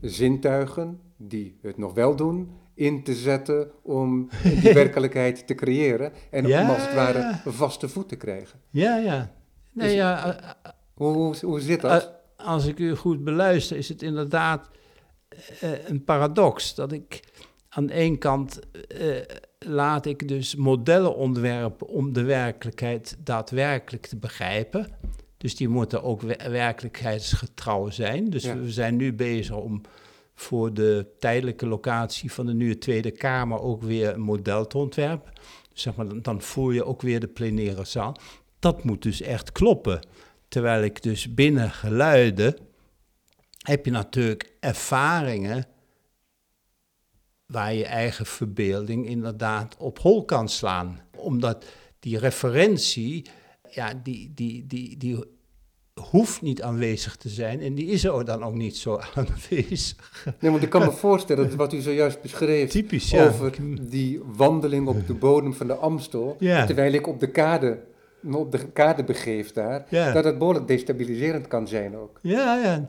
zintuigen, die het nog wel doen, in te zetten om die werkelijkheid te creëren en Ja. om als het ware een vaste voet te krijgen. ja, ja. Nee, Dus- ja, eh, Hoe, hoe, hoe zit eh, dat? als ik u goed beluister, is het inderdaad eh, een paradox. Dat ik aan de ene kant eh, laat ik dus modellen ontwerpen om de werkelijkheid daadwerkelijk te begrijpen. Dus die moeten ook wer- werkelijkheidsgetrouw zijn. Dus Ja. we zijn nu bezig om voor de tijdelijke locatie van de nieuwe Tweede Kamer ook weer een model te ontwerpen. Zeg maar, dan, dan voer je ook weer de plenaire zaal. Dat moet dus echt kloppen. Terwijl ik dus binnen geluiden heb je natuurlijk ervaringen waar je eigen verbeelding inderdaad op hol kan slaan. Omdat die referentie, ja, die, die, die, die hoeft niet aanwezig te zijn en die is er dan ook niet zo aanwezig. Nee, want ik kan me voorstellen dat wat u zojuist beschreef Typisch, ja. over die wandeling op de bodem van de Amstel, Ja. terwijl ik op de kade, me op de kade begeef daar, Ja. dat het behoorlijk destabiliserend kan zijn ook. Ja, ja.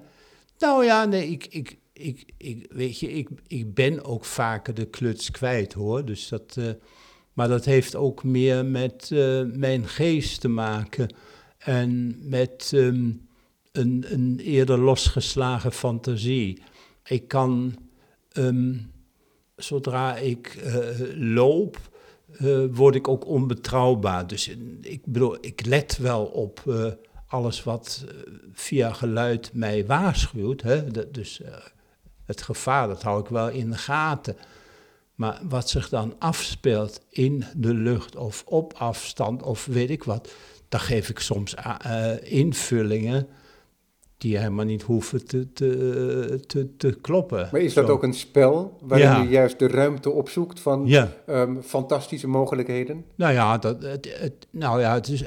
Nou ja, nee, ik, ik, ik, ik, weet je, ik, ik ben ook vaker de kluts kwijt hoor. Dus dat, eh, maar dat heeft ook meer met eh, mijn geest te maken en met ehm, een, een eerder losgeslagen fantasie. Ik kan, ehm, zodra ik eh, loop, word ik ook onbetrouwbaar. Dus ik bedoel, ik let wel op alles wat via geluid mij waarschuwt. Hè? Dus het gevaar, dat hou ik wel in de gaten. Maar wat zich dan afspeelt in de lucht of op afstand of weet ik wat, daar geef ik soms a- eh, invullingen die helemaal niet hoeven te, te, te, te kloppen. Maar is dat Zo. ook een spel waarin Ja. u juist de ruimte opzoekt van Ja. ehm, fantastische mogelijkheden? Nou ja, dat, het, het, nou ja het, is,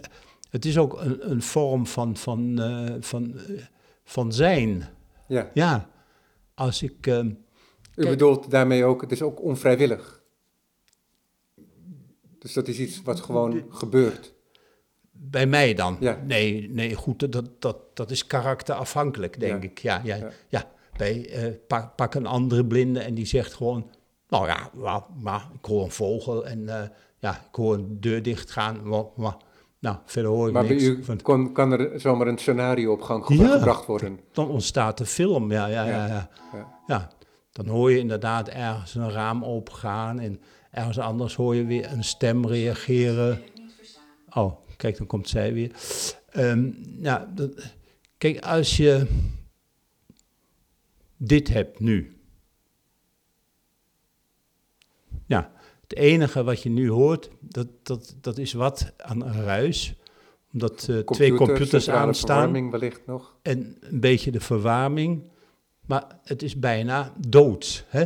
het is ook een, een vorm van, van, eh, van, eh, van zijn. Ja. Ja, als ik... ehm, U bedoelt daarmee ook, het is ook onvrijwillig. Dus dat is iets wat gewoon gebeurt. bij mij dan? Ja. Nee, nee, goed, dat, dat, dat is karakterafhankelijk, denk Ja. ik. Ja, ja, Ja. ja. Bij, eh, pak, pak een andere blinde en die zegt gewoon... Nou ja, maar, maar ik hoor een vogel en eh, ja, ik hoor een deur dichtgaan. Maar, maar, nou, verder hoor ik Maar bij niks. u Van- kon, kan er zomaar een scenario op gang Ja. gebracht worden. dan ontstaat de film, ja, ja, ja. Ja, ja, ja. dan hoor je inderdaad ergens een raam opengaan en ergens anders hoor je weer een stem reageren. Oh, kijk, dan komt zij weer. Nou, dat- kijk, als je dit hebt nu. Ja, het enige wat je nu hoort, dat, dat, dat is wat aan een ruis. Omdat eh, twee Computer, computers aanstaan verwarming wellicht nog. en een beetje de verwarming. Maar het is bijna doods. Hè?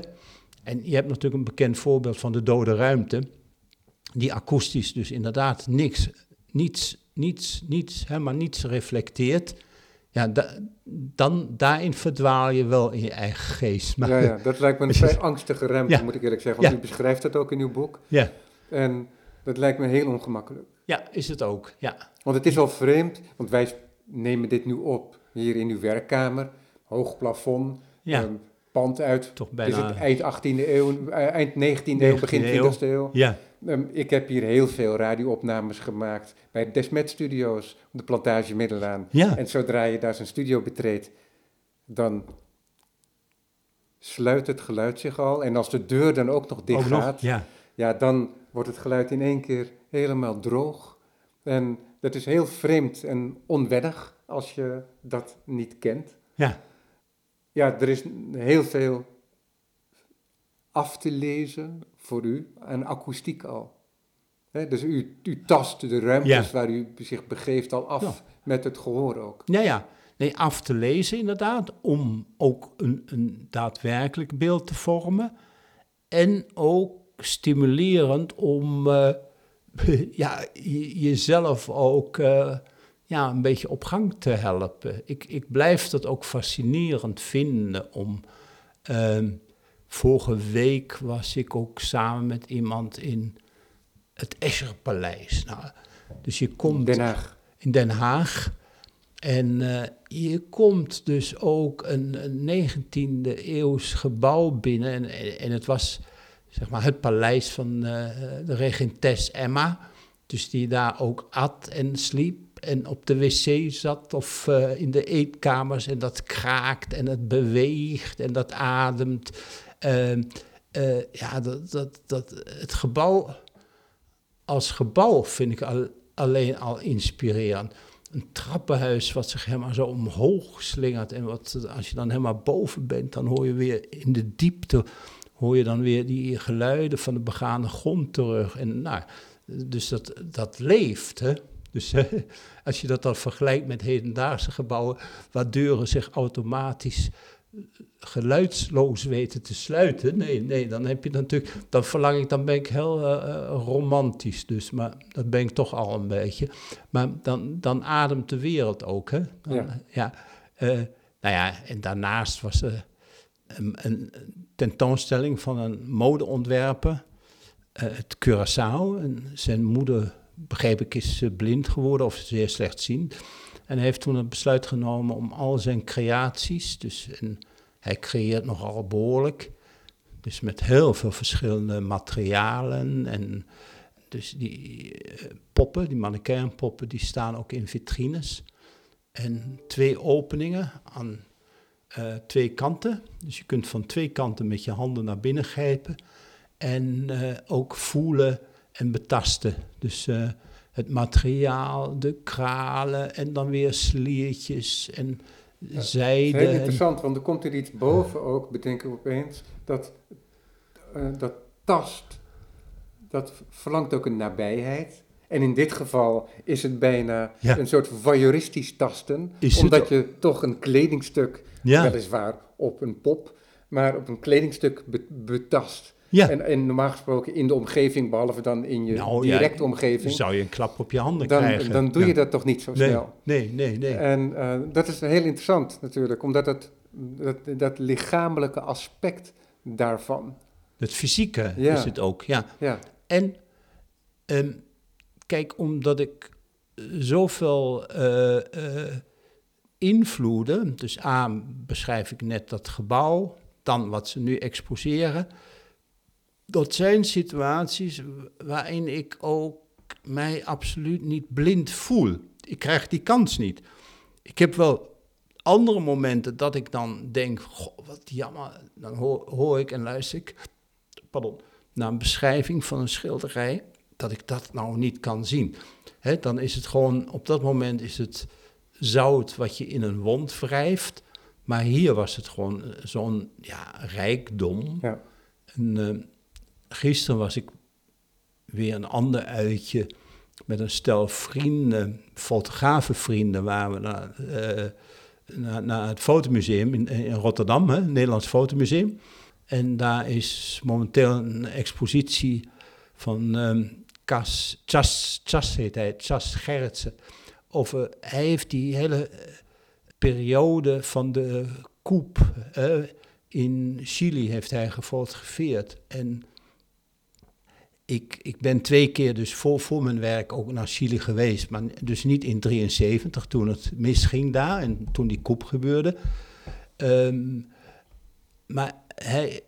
En je hebt natuurlijk een bekend voorbeeld van de dode ruimte. Die akoestisch dus inderdaad niks, niets, niets, niets, helemaal niets reflecteert. Ja, da- dan, daarin verdwaal je wel in je eigen geest. Maar, Ja, ja, dat lijkt me een vrij angstige ruimte, Ja. moet ik eerlijk zeggen. Want u beschrijft dat ook in uw boek. ja, En dat lijkt me heel ongemakkelijk. ja, is het ook. Ja, Want het is al vreemd, want wij nemen dit nu op hier in uw werkkamer. Hoog plafond, ehm, pand uit toch is bijna. het eind 18e eeuw, eh, eind 19e eeuw, begin 19e eeuw. 20e eeuw. Ja, Ehm, ik heb hier heel veel radioopnames gemaakt bij Desmet Studios op de plantage Middelaan. ja, En zodra je daar zijn studio betreedt, dan sluit het geluid zich al. En als de deur dan ook nog dicht ook nog. gaat, Ja, ja, dan wordt het geluid in één keer helemaal droog. En dat is heel vreemd en onwennig als je dat niet kent. ja, Ja, er is heel veel af te lezen voor u aan akoestiek al. Hè, dus u, u tast de ruimtes Ja. waar u zich begeeft al af Ja. met het gehoor ook. Nou ja, nee, af te lezen inderdaad, om ook een, een daadwerkelijk beeld te vormen. En ook stimulerend om eh, ja, je- jezelf ook eh, ja, een beetje op gang te helpen. Ik, ik blijf dat ook fascinerend vinden om... ehm, vorige week was ik ook samen met iemand in het Escherpaleis. Nou, dus je komt Den Haag. in Den Haag. En eh, je komt dus ook een, een 19e eeuws gebouw binnen. En, en, en het was zeg maar het paleis van eh, de regentes Emma. Dus die daar ook at en sliep. en op de wc zat of eh, in de eetkamers en dat kraakt en het beweegt en dat ademt. Ehm, eh, ja, dat, dat, dat, het gebouw als gebouw vind ik al, alleen al inspirerend. Een trappenhuis wat zich helemaal zo omhoog slingert. En wat, als je dan helemaal boven bent, dan hoor je weer in de diepte hoor je dan weer die geluiden van de begane grond terug. En nou, dus dat, dat leeft. Hè? Dus als je dat dan vergelijkt met hedendaagse gebouwen, waar deuren zich automatisch geluidsloos weten te sluiten. Nee, nee, dan heb je natuurlijk, dan verlang ik, dan ben ik heel uh, romantisch dus, maar dat ben ik toch al een beetje. Maar dan, dan ademt de wereld ook, hè. Dan, ja. ja uh, nou ja, en daarnaast was er een, een, tentoonstelling van een modeontwerper, het Curaçao. En zijn moeder, begreep ik, is blind geworden of zeer slechtziend. En hij heeft toen het besluit genomen om al zijn creaties, dus... Een, hij creëert nogal behoorlijk. Dus met heel veel verschillende materialen. En dus die uh, poppen, die mannequinpoppen, die staan ook in vitrines. En twee openingen aan uh, twee kanten. Dus je kunt van twee kanten met je handen naar binnen grijpen. En uh, ook voelen en betasten. Dus het materiaal, de kralen en dan weer sliertjes en ja, zijde. Heel interessant, want er komt er iets boven ook, bedenk ik opeens, dat, uh, dat tast, dat verlangt ook een nabijheid. En in dit geval is het bijna ja. een soort voyeuristisch tasten, is omdat je toch een kledingstuk, ja. weliswaar op een pop, maar op een kledingstuk betast. Ja. En, en, normaal gesproken in de omgeving, behalve dan in je nou, directe ja, omgeving. Zou je een klap op je handen dan, krijgen. Dan doe je dat toch niet zo nee, snel. Nee, nee, nee. En uh, dat is heel interessant natuurlijk, omdat het, dat, dat lichamelijke aspect daarvan. Het fysieke is het ook, ja. ja. En um, kijk, omdat ik zoveel uh, uh, invloeden, dus A, beschrijf ik net dat gebouw, dan wat ze nu exposeren dat zijn situaties waarin ik ook mij absoluut niet blind voel. Ik krijg die kans niet. Ik heb wel andere momenten dat ik dan denk, goh, wat jammer. Dan hoor, hoor ik en luister ik pardon, naar een beschrijving van een schilderij, dat ik dat nou niet kan zien. He, dan is het gewoon, op dat moment is het zout wat je in een wond wrijft. Maar hier was het gewoon zo'n ja, rijkdom. Ja. Uh, gisteren was ik weer een ander uitje met een stel vrienden, fotografenvrienden, waar we naar, uh, naar, het fotomuseum in, Rotterdam, hè, het Nederlands Fotomuseum. En daar is momenteel een expositie van um, Cas, Chas, heet hij, Chas Gerritsen. Over, hij heeft die hele eh, periode van de uh, in Chili heeft hij gefotografeerd. En ik, ik ben twee keer dus voor, voor mijn werk ook naar Chili geweest. Maar dus niet in 73 toen het misging daar en toen die koep gebeurde. Um, maar hij,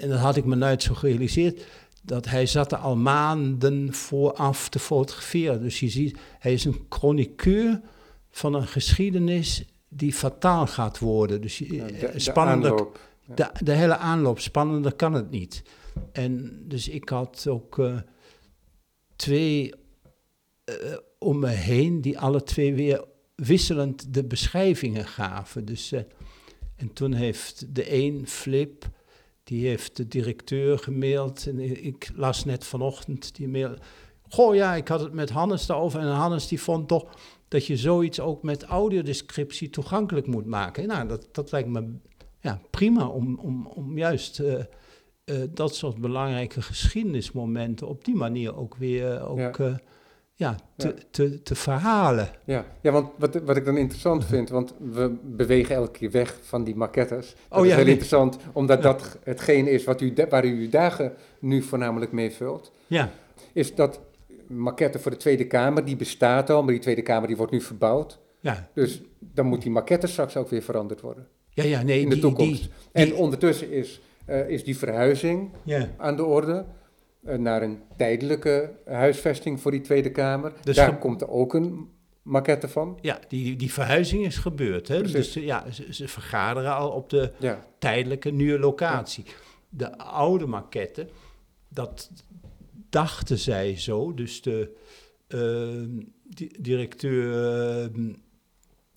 en dat had ik me nooit zo gerealiseerd, dat hij zat er al maanden vooraf te fotograferen. Dus je ziet, hij is een chroniqueur van een geschiedenis die fataal gaat worden. Dus ja, de, spannender, de, de, de hele aanloop, spannender kan het niet. En dus ik had ook uh, twee uh, om me heen die alle twee weer wisselend de beschrijvingen gaven. Dus, uh, en toen heeft de een, Flip, die heeft de directeur gemaild. En ik las net vanochtend die mail. Goh ja, ik had het met Hannes daarover. En Hannes die vond toch dat je zoiets ook met audiodescriptie toegankelijk moet maken. Nou, dat, dat lijkt me ja, prima om, om, om juist dat soort belangrijke geschiedenismomenten op die manier ook weer ook, ja. Uh, ja, te, ja. Te, te, verhalen. Ja, ja want wat, wat ik dan interessant vind, want we bewegen elke keer weg van die maquettes. Dat oh, is ja, heel nee. interessant, omdat dat hetgeen is wat u, waar u uw dagen nu voornamelijk mee vult. Ja. Is dat maquette voor de Tweede Kamer, die bestaat al, maar die Tweede Kamer die wordt nu verbouwd. Ja. Dus dan moet die maquette straks ook weer veranderd worden. Ja, ja, nee. In de die, toekomst. Die, en ondertussen is uh, is die verhuizing ja. aan de orde uh, naar een tijdelijke huisvesting voor die Tweede Kamer. Dus Daar komt er ook een maquette van. Ja, die, die verhuizing is gebeurd. Hè? Precies. Dus eh, ja, ze, ze vergaderen al op de Ja, tijdelijke nieuwe locatie. De oude maquette, dat dachten zij zo. Dus de eh, di- directeur eh,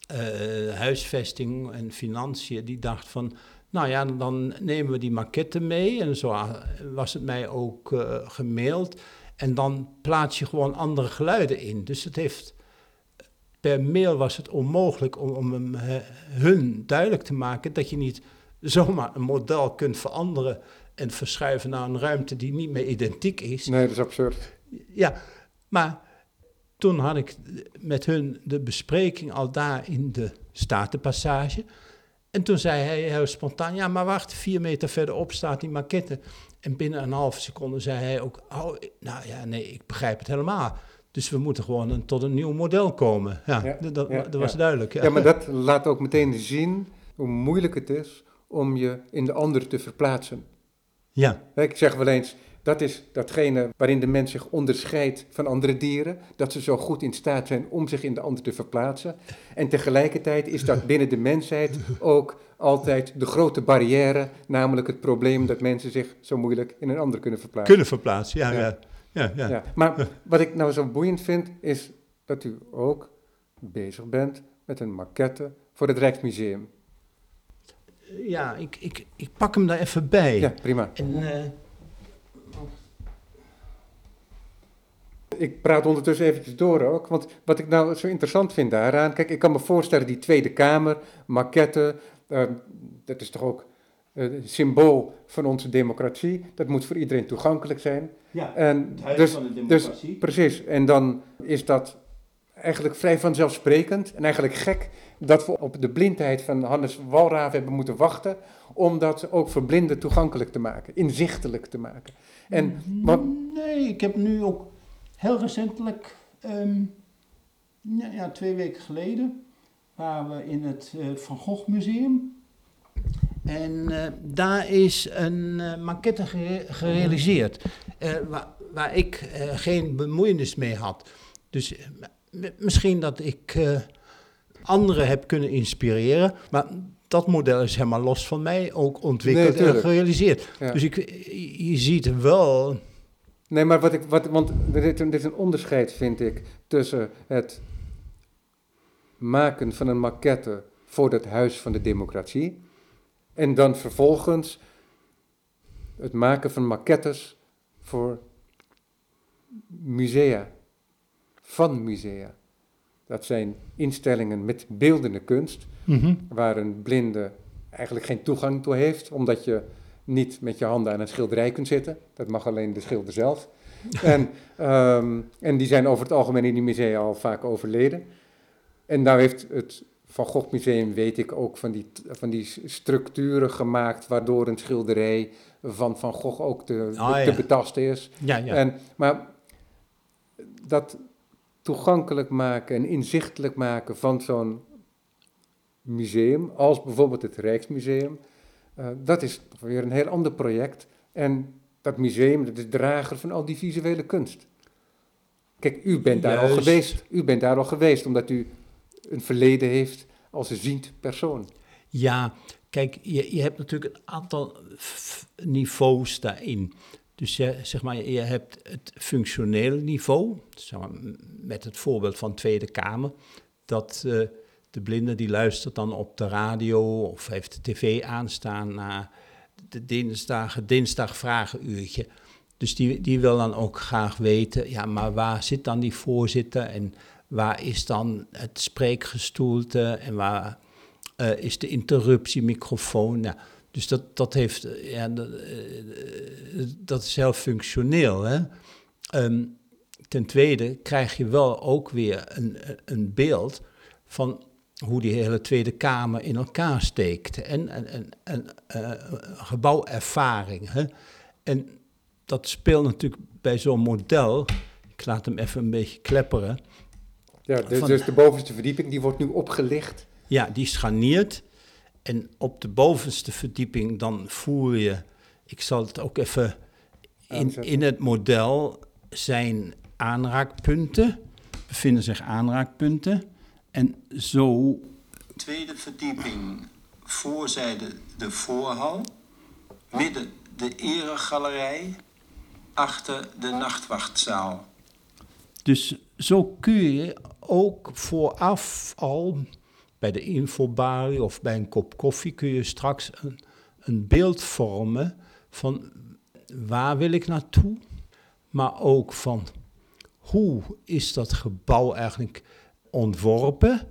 eh, huisvesting en financiën, die dacht van... Nou ja, dan nemen we die maquette mee. En zo was het mij ook eh, gemaild. En dan plaats je gewoon andere geluiden in. Dus het heeft... Per mail was het onmogelijk om, om hem, hun duidelijk te maken dat je niet zomaar een model kunt veranderen en verschuiven naar een ruimte die niet meer identiek is. nee, dat is absurd. Ja, maar toen had ik met hun de bespreking al daar in de Statenpassage. En toen zei hij heel spontaan, ja, maar wacht, vier meter verderop staat die maquette. En binnen een halve seconde zei hij ook, oh, nou ja, nee, ik begrijp het helemaal. Dus we moeten gewoon een, tot een nieuw model komen. Ja, Ja, dat, dat, ja, dat was ja. duidelijk. Ja, maar dat laat ook meteen zien hoe moeilijk het is om je in de ander te verplaatsen. Ja, Ik zeg wel eens, dat is datgene waarin de mens zich onderscheidt van andere dieren. Dat ze zo goed in staat zijn om zich in de ander te verplaatsen. En tegelijkertijd is dat binnen de mensheid ook altijd de grote barrière. Namelijk het probleem dat mensen zich zo moeilijk in een ander kunnen verplaatsen. kunnen verplaatsen, ja, Ja. ja. ja, ja. Ja, maar wat ik nou zo boeiend vind, is dat u ook bezig bent met een maquette voor het Rijksmuseum. Ja, ik, ik, ik pak hem daar even bij. Ja, prima. En, eh, Ik praat ondertussen eventjes door ook, want wat ik nou zo interessant vind daaraan, kijk, ik kan me voorstellen die Tweede Kamer, maquette, eh, dat is toch ook eh, symbool van onze democratie, dat moet voor iedereen toegankelijk zijn. ja, En het huis dus, van de dus democratie. precies, en dan is dat eigenlijk vrij vanzelfsprekend en eigenlijk gek dat we op de blindheid van Hannes Walraaf hebben moeten wachten om dat ook voor blinden toegankelijk te maken, inzichtelijk te maken. En wat, Nee, ik heb nu ook heel recentelijk, ehm, ja, ja, twee weken geleden, waren we in het eh, Van Gogh Museum. En eh, daar is een eh, maquette gere- gerealiseerd, waar, waar ik geen bemoeienis mee had. Dus misschien dat ik anderen heb kunnen inspireren, maar dat model is helemaal los van mij ook ontwikkeld Nee, en gerealiseerd. Ja. Dus ik, je ziet wel Nee, maar wat ik, wat, want er is, een- er is een onderscheid, vind ik, tussen het maken van een maquette voor het Huis van de Democratie en dan vervolgens het maken van maquettes voor musea, van musea. Dat zijn instellingen met beeldende kunst, waar een blinde eigenlijk geen toegang toe heeft, omdat je niet met je handen aan een schilderij kunt zitten. Dat mag alleen de schilder zelf. en, ehm, en die zijn over het algemeen in die musea al vaak overleden. En daar heeft het Van Gogh Museum, weet ik, ook van die, van die structuren gemaakt, waardoor een schilderij van Van Gogh ook te, Ah, te ja. betasten is. Ja, ja. En, maar dat toegankelijk maken en inzichtelijk maken van zo'n museum, als bijvoorbeeld het Rijksmuseum, eh, dat is weer een heel ander project. En dat museum, dat is drager van al die visuele kunst. Kijk, u bent daar al geweest. U bent daar al geweest, omdat u een verleden heeft als een ziend persoon. ja, kijk, je, je hebt natuurlijk een aantal niveaus daarin. Dus je, zeg maar, je hebt het functionele niveau, zeg maar, met het voorbeeld van Tweede Kamer, dat eh, de blinde die luistert dan op de radio of heeft de tv aanstaan naar de dinsdag, dinsdag vragenuurtje. Dus die, die wil dan ook graag weten, ja, maar waar zit dan die voorzitter en waar is dan het spreekgestoelte en waar eh, is de interruptiemicrofoon? Dus dat, dat, heeft, eh, ja, dat, eh, dat is heel functioneel. Hè? Ehm, ten tweede krijg je wel ook weer een, een beeld van hoe die hele Tweede Kamer in elkaar steekt. En een, een, een, eh, gebouwervaring. Hè? En dat speelt natuurlijk bij zo'n model. Ik laat hem even een beetje klepperen. Ja, dus, Van- dus de bovenste verdieping, die wordt nu opgelicht. Ja, die scharniert. En op de bovenste verdieping dan voer je, ik zal het ook even in, in het model zijn aanraakpunten bevinden zich aanraakpunten. En zo Tweede verdieping, voorzijde de voorhal, midden de eregalerij, achter de nachtwachtzaal. Dus zo kun je ook vooraf al bij de infobalie of bij een kop koffie kun je straks een, een beeld vormen van waar wil ik naartoe, maar ook van hoe is dat gebouw eigenlijk ontworpen.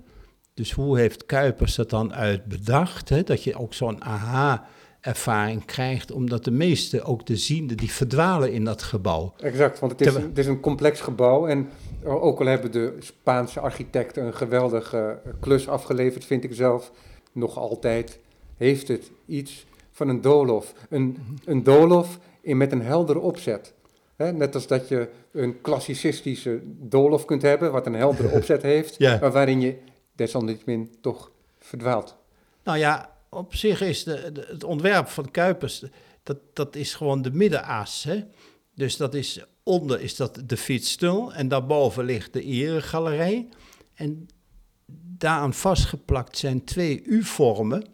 Dus hoe heeft Kuipers dat dan uitbedacht? Hè? Dat je ook zo'n aha-ervaring krijgt, omdat de meeste, ook de zienden, die verdwalen in dat gebouw. Exact, want het is, het is een complex gebouw en ook al hebben de Spaanse architecten een geweldige eh, klus afgeleverd, vind ik zelf, nog altijd heeft het iets van een doolhof. Een, een doolhof in, met een heldere opzet. Hè, net als dat je een klassicistische doolhof kunt hebben, wat een heldere opzet heeft, Ja. maar waarin je desalniettemin toch verdwaalt. Nou ja, op zich is de, de- het ontwerp van Kuipers, dat, dat is gewoon de middenas. Hè? Dus dat is, onder is dat de fietsstul en daarboven ligt de eregalerij. En daaraan vastgeplakt zijn twee U-vormen.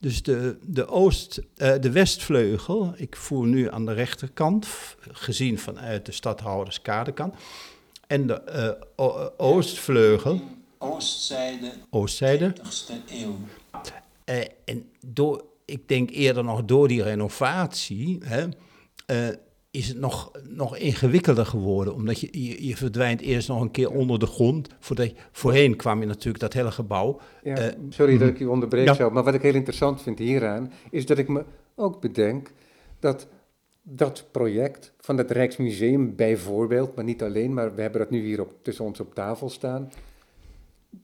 Dus de, de, oost, eh, de westvleugel, ik voer nu aan de rechterkant, gezien vanuit de stadhouderskadekant. En de eh, eh, oostvleugel, Oostzijde, oostzijde, 20e eeuw. En door, ik denk eerder nog door die renovatie, hè, is het nog, nog ingewikkelder geworden. Omdat je, je, je verdwijnt eerst nog een keer onder de grond. Voordat je, voorheen kwam je natuurlijk dat hele gebouw. Ja, Eh, sorry dat ik u onderbreek Ja. zo, maar wat ik heel interessant vind hieraan, is dat ik me ook bedenk dat dat project van het Rijksmuseum bijvoorbeeld, maar niet alleen, maar we hebben dat nu hier op, tussen ons op tafel staan,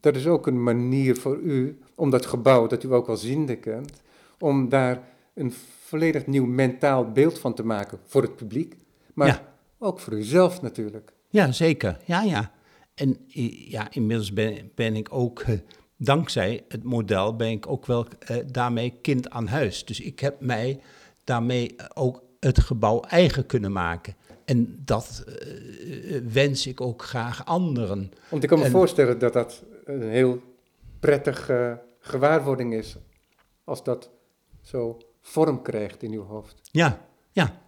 dat is ook een manier voor u, om dat gebouw, dat u ook al ziende kent, om daar een volledig nieuw mentaal beeld van te maken voor het publiek, maar Ja. ook voor uzelf natuurlijk. Ja, zeker. Ja, ja. En i- ja, inmiddels ben, ben ik ook, eh, dankzij het model, ben ik ook wel eh, daarmee kind aan huis. Dus ik heb mij daarmee ook het gebouw eigen kunnen maken. En dat eh, wens ik ook graag anderen. Want ik kan me En- voorstellen dat dat een heel prettige gewaarwording is als dat zo vorm krijgt in uw hoofd. Ja, ja.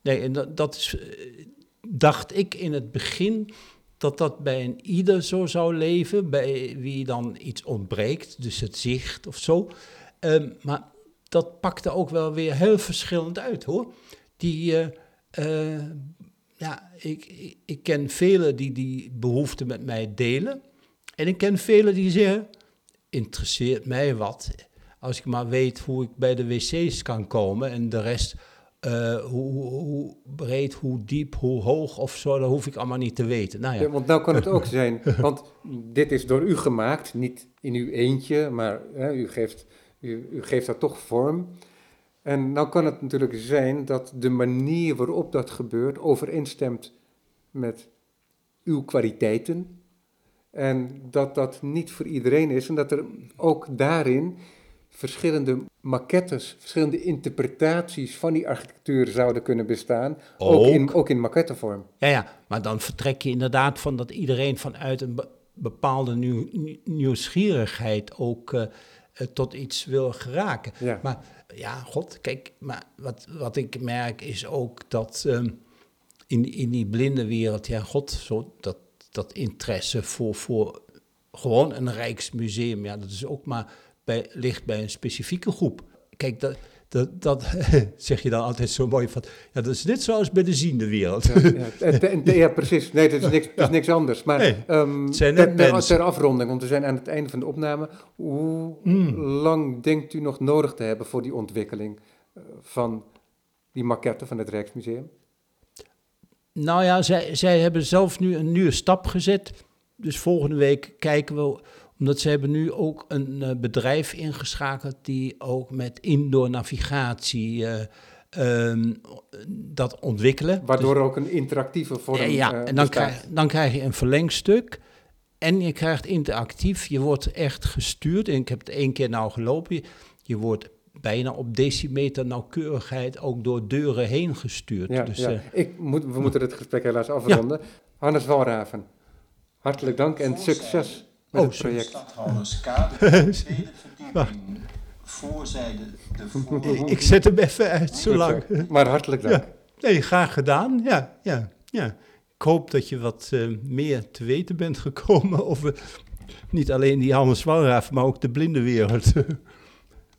Nee, en dat, dat is, eh, dacht ik in het begin dat dat bij een ieder zo zou leven, bij wie dan iets ontbreekt, dus het zicht of zo. Ehm, maar dat pakte ook wel weer heel verschillend uit hoor. Die, eh, eh, ja, ik, ik, ken velen die die behoefte met mij delen. En ik ken velen die zeggen, interesseert mij wat. Als ik maar weet hoe ik bij de wc's kan komen en de rest, eh, hoe, hoe, breed, hoe diep, hoe hoog of zo, dat hoef ik allemaal niet te weten. Nou Ja, ja, want nou kan het ook zijn, want dit is door u gemaakt, niet in uw eentje, maar hè, u, geeft, u, u geeft dat toch vorm. En nou kan het natuurlijk zijn dat de manier waarop dat gebeurt overeenstemt met uw kwaliteiten. En dat dat niet voor iedereen is en dat er ook daarin verschillende maquettes, verschillende interpretaties van die architectuur zouden kunnen bestaan. Ook, in, Ook. in maquettevorm. ja, ja, maar dan vertrek je inderdaad van dat iedereen vanuit een be- bepaalde nieuw, nieuw- nieuwsgierigheid ook eh, eh, tot iets wil geraken. Ja. Maar ja, god, kijk, maar wat, wat ik merk is ook dat ehm, in, in die blinde wereld, ja, god, zo, dat, dat interesse voor, voor gewoon een Rijksmuseum, ja, dat is ook maar bij, ligt bij een specifieke groep. Kijk, dat, dat, dat zeg je dan altijd zo mooi van, ja, dat is net zoals bij de ziende wereld. Ja, precies. Nee, dat is niks, dat is niks anders. Maar Nee, ter, ter- mensen. ter afronding, want we zijn aan het einde van de opname. Hoe Hmm. lang denkt u nog nodig te hebben voor die ontwikkeling eh, van die maquette van het Rijksmuseum? Nou ja, zij, zij hebben zelf nu een nieuwe stap gezet. Dus volgende week kijken we, omdat ze hebben nu ook een eh, bedrijf ingeschakeld die ook met indoor navigatie eh, ehm, dat ontwikkelen. Waardoor er ook een interactieve vorm Ja, ja, eh, en dan krijg, dan krijg je een verlengstuk. En je krijgt interactief, je wordt echt gestuurd. En ik heb het één keer nou gelopen. Je, je wordt bijna op decimeter nauwkeurigheid ook door deuren heen gestuurd. Ja, dus, ja. eh, Ik moet, we moeten het gesprek helaas afronden. Hannes Walraven, Hartelijk dank en succes met Oh, het project. Stadhouderskade, tweede verdieping. Voorzijde de. Ik zet hem even uit, zo lang. Maar hartelijk dank. Ja, nee, graag gedaan. Ja, ja, ja. Ik hoop dat je wat eh, meer te weten bent gekomen over niet alleen die Hannes Walraaf, maar ook de blinde wereld.